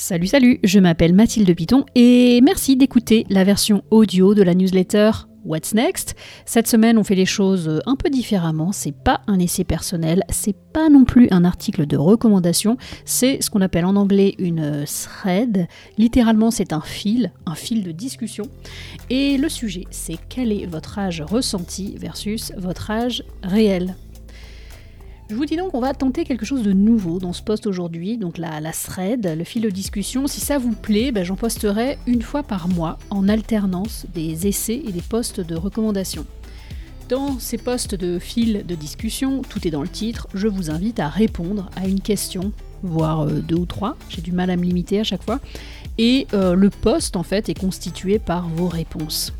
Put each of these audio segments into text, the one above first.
Salut salut, je m'appelle Mathilde Piton et merci d'écouter la version audio de la newsletter What's Next. Cette semaine, on fait les choses un peu différemment. C'est pas un essai personnel, c'est pas non plus un article de recommandation, c'est ce qu'on appelle en anglais une thread. Littéralement, c'est un fil, un fil de discussion. Et le sujet, c'est quel est votre âge ressenti versus votre âge réel? Je vous dis donc qu'on va tenter quelque chose de nouveau dans ce post aujourd'hui, donc la, thread, le fil de discussion. Si ça vous plaît, ben, j'en posterai une fois par mois en alternance des essais et des posts de recommandation. Dans ces posts de fil de discussion, tout est dans le titre, je vous invite à répondre à une question, voire euh, deux ou trois, j'ai du mal à me limiter à chaque fois, et euh, le post en fait est constitué par vos réponses.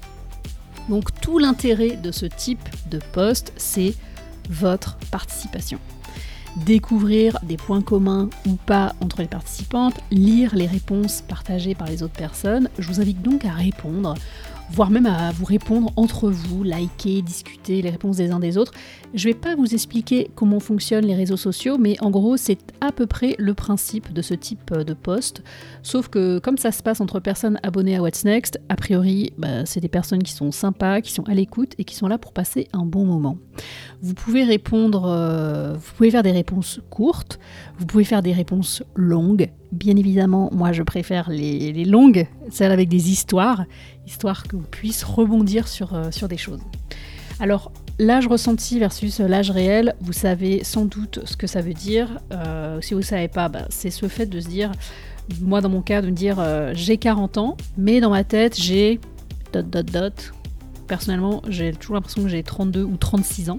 Donc tout l'intérêt de ce type de post, c'est votre participation. Découvrir des points communs ou pas entre les participantes, lire les réponses partagées par les autres personnes. Je vous invite donc à répondre voire même à vous répondre entre vous, liker, discuter les réponses des uns des autres. Je ne vais pas vous expliquer comment fonctionnent les réseaux sociaux, mais en gros, c'est à peu près le principe de ce type de post. Sauf que comme ça se passe entre personnes abonnées à What's Next, a priori, bah, c'est des personnes qui sont sympas, qui sont à l'écoute et qui sont là pour passer un bon moment. Vous pouvez répondre, euh, vous pouvez faire des réponses courtes, vous pouvez faire des réponses longues. Bien évidemment, moi je préfère les longues, celles avec des histoires, histoire que vous puissiez rebondir sur, euh, sur des choses. Alors, l'âge ressenti versus l'âge réel, vous savez sans doute ce que ça veut dire. Euh, si vous ne savez pas, bah, c'est ce fait de se dire, moi dans mon cas, de me dire euh, j'ai 40 ans, mais dans ma tête j'ai dot dot dot. Personnellement, j'ai toujours l'impression que j'ai 32 ou 36 ans.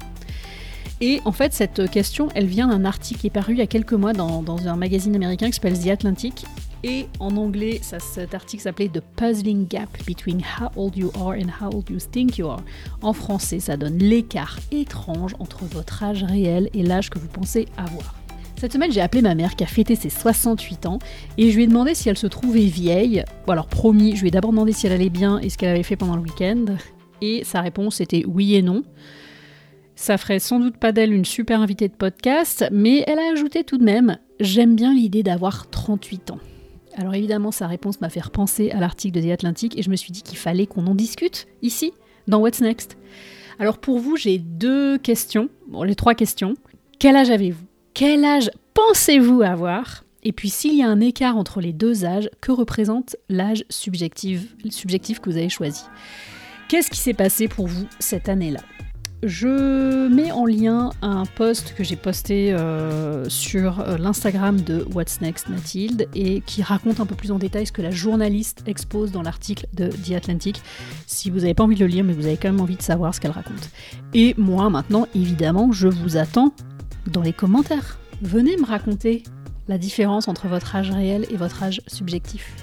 Et en fait, cette question, elle vient d'un article qui est paru il y a quelques mois dans, dans un magazine américain qui s'appelle The Atlantic et en anglais, cet article s'appelait The Puzzling Gap Between How Old You Are and How Old You Think You Are. En français, ça donne l'écart étrange entre votre âge réel et l'âge que vous pensez avoir. Cette semaine, j'ai appelé ma mère qui a fêté ses 68 ans et je lui ai demandé si elle se trouvait vieille. Bon, alors promis, je lui ai d'abord demandé si elle allait bien et ce qu'elle avait fait pendant le week-end. Et sa réponse était oui et non. Ça ferait sans doute pas d'elle une super invitée de podcast, mais elle a ajouté tout de même J'aime bien l'idée d'avoir 38 ans. Alors évidemment, sa réponse m'a fait repenser à l'article de The Atlantic et je me suis dit qu'il fallait qu'on en discute ici, dans What's Next. Alors pour vous, j'ai deux questions, bon, les trois questions. Quel âge avez-vous? Quel âge pensez-vous avoir? Et puis s'il y a un écart entre les deux âges, que représente l'âge subjectif, subjectif que vous avez choisi? Qu'est-ce qui s'est passé pour vous cette année-là? Je mets en lien un post que j'ai posté euh, sur euh, l'Instagram de What's Next Mathilde et qui raconte un peu plus en détail ce que la journaliste expose dans l'article de The Atlantic. Si vous n'avez pas envie de le lire, mais vous avez quand même envie de savoir ce qu'elle raconte. Et moi, maintenant, évidemment, je vous attends dans les commentaires. Venez me raconter la différence entre votre âge réel et votre âge subjectif.